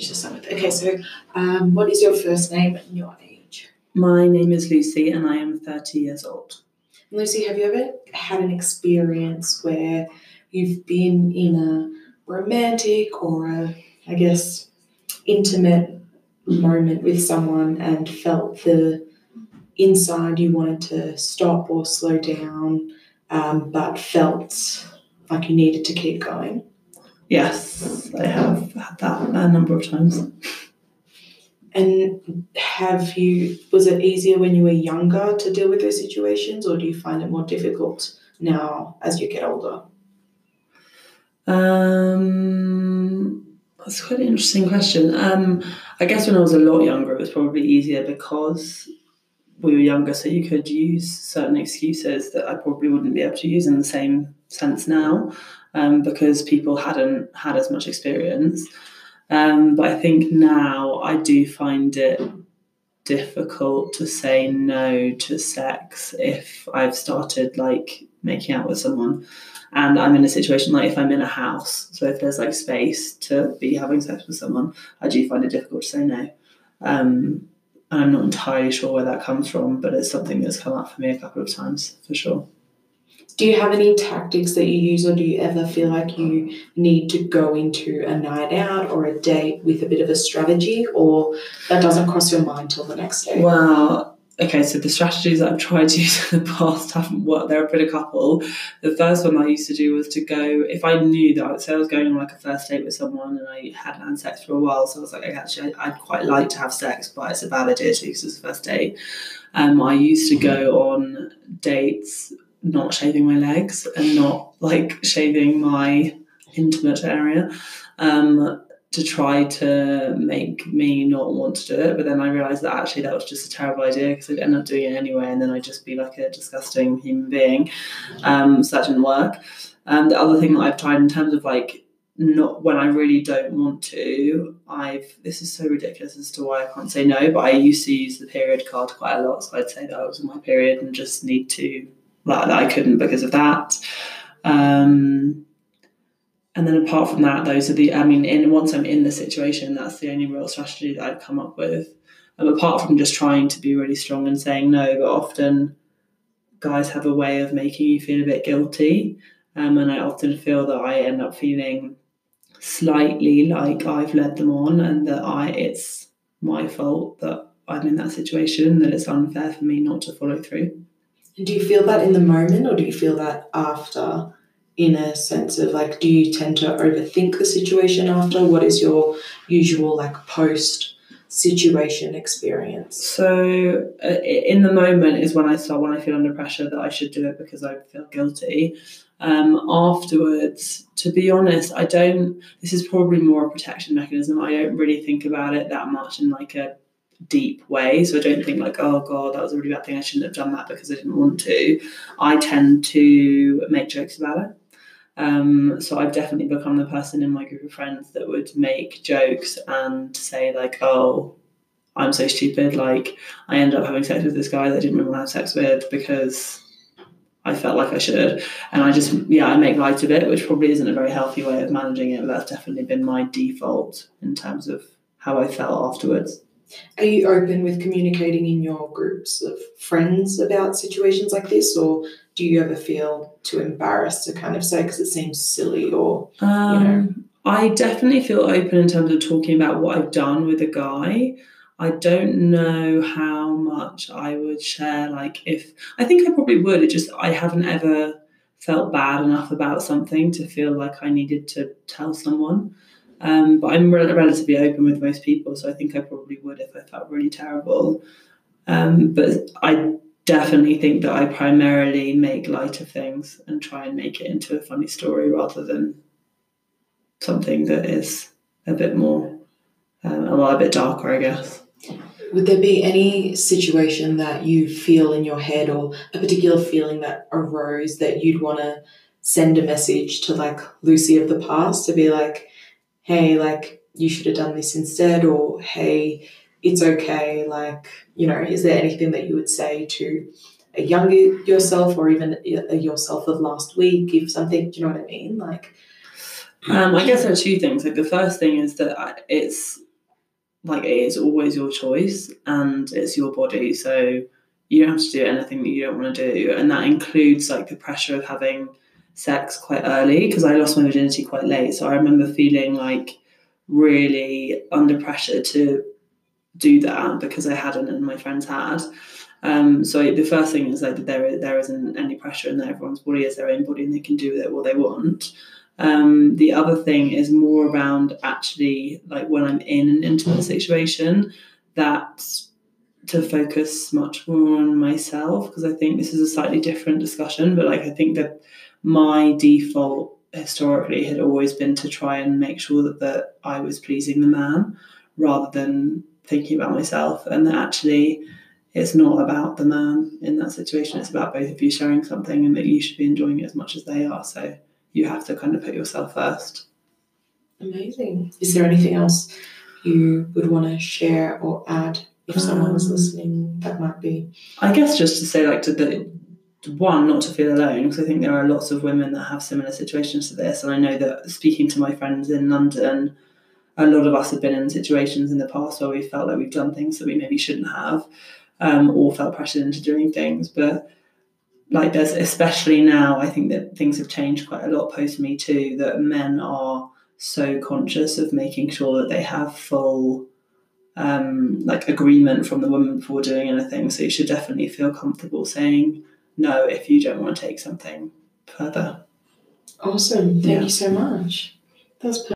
Just with. Okay, so um, what is your first name and your age? My name is Lucy and I am 30 years old. Lucy, have you ever had an experience where you've been in a romantic or a, I guess, intimate moment with someone and felt the inside you wanted to stop or slow down, um, but felt like you needed to keep going? Yes, I have had that a number of times. And have you, was it easier when you were younger to deal with those situations, or do you find it more difficult now as you get older? Um, that's quite an interesting question. Um, I guess when I was a lot younger, it was probably easier because we were younger, so you could use certain excuses that I probably wouldn't be able to use in the same sense now um, because people hadn't had as much experience. Um, but I think now I do find it difficult to say no to sex if I've started like making out with someone and I'm in a situation like if I'm in a house, so if there's like space to be having sex with someone, I do find it difficult to say no. Um, and I'm not entirely sure where that comes from, but it's something that's come up for me a couple of times for sure. Do you have any tactics that you use, or do you ever feel like you need to go into a night out or a date with a bit of a strategy, or that doesn't cross your mind till the next day? Well, okay, so the strategies I've tried to use in the past haven't worked. There have been a couple. The first one I used to do was to go, if I knew that, I would say I was going on like a first date with someone and I hadn't had sex for a while, so I was like, okay, actually, I'd quite like to have sex, but it's a bad idea to because it's the first date. Um, I used to go on dates not shaving my legs and not like shaving my intimate area. Um, to try to make me not want to do it. But then I realised that actually that was just a terrible idea because I'd end up doing it anyway, and then I'd just be like a disgusting human being. Um, so that didn't work. Um, the other thing that I've tried in terms of like not when I really don't want to, I've this is so ridiculous as to why I can't say no, but I used to use the period card quite a lot. So I'd say that I was in my period and just need to that, that I couldn't because of that. Um, and then apart from that, those are the, I mean, in once I'm in the situation, that's the only real strategy that I've come up with. Um, apart from just trying to be really strong and saying no, but often guys have a way of making you feel a bit guilty. Um, and I often feel that I end up feeling slightly like I've led them on and that I it's my fault that I'm in that situation, that it's unfair for me not to follow through. Do you feel that in the moment or do you feel that after? in a sense of like do you tend to overthink the situation after? What is your usual like post situation experience? So uh, in the moment is when i start when i feel under pressure that i should do it because i feel guilty. Um, afterwards to be honest i don't this is probably more a protection mechanism. I don't really think about it that much in like a deep way. So I don't think like, oh god, that was a really bad thing. I shouldn't have done that because I didn't want to. I tend to make jokes about it. Um, so I've definitely become the person in my group of friends that would make jokes and say like, "Oh, I'm so stupid." Like I ended up having sex with this guy that I didn't really want to have sex with because I felt like I should, and I just yeah I make light of it, which probably isn't a very healthy way of managing it. But that's definitely been my default in terms of how I felt afterwards. Are you open with communicating in your groups of friends about situations like this, or do you ever feel too embarrassed to kind of say because it seems silly or um, you know? Um, I definitely feel open in terms of talking about what I've done with a guy. I don't know how much I would share. Like, if I think I probably would, it just I haven't ever felt bad enough about something to feel like I needed to tell someone. Um, but I'm re- relatively open with most people, so I think I probably would if I felt really terrible. Um, but I definitely think that I primarily make light of things and try and make it into a funny story rather than something that is a bit more, um, well, a bit darker, I guess. Would there be any situation that you feel in your head or a particular feeling that arose that you'd want to send a message to like Lucy of the past to be like, hey, like you should have done this instead, or hey, it's okay. Like, you know, is there anything that you would say to a younger yourself or even a yourself of last week if something, do you know what I mean? Like, um, I guess there are two things. Like the first thing is that it's like it is always your choice and it's your body. So you don't have to do anything that you don't want to do. And that includes like the pressure of having sex quite early because I lost my virginity quite late. So I remember feeling like really under pressure to do that because I hadn't and my friends had. Um, so the first thing is like there there isn't any pressure and that everyone's body is their own body and they can do with it what they want. Um, the other thing is more around actually like when I'm in an intimate situation that to focus much more on myself because I think this is a slightly different discussion, but like I think that my default historically had always been to try and make sure that, that I was pleasing the man rather than thinking about myself. And that actually it's not about the man in that situation. It's about both of you sharing something and that you should be enjoying it as much as they are. So you have to kind of put yourself first. Amazing. Is there anything else you would want to share or add if someone was um, listening that might be i guess just to say like to the one not to feel alone because i think there are lots of women that have similar situations to this and i know that speaking to my friends in london a lot of us have been in situations in the past where we felt like we've done things that we maybe shouldn't have um, or felt pressured into doing things but like there's especially now i think that things have changed quite a lot post me too that men are so conscious of making sure that they have full um, like agreement from the woman before doing anything so you should definitely feel comfortable saying no if you don't want to take something further. Awesome. Thank yeah. you so much. That's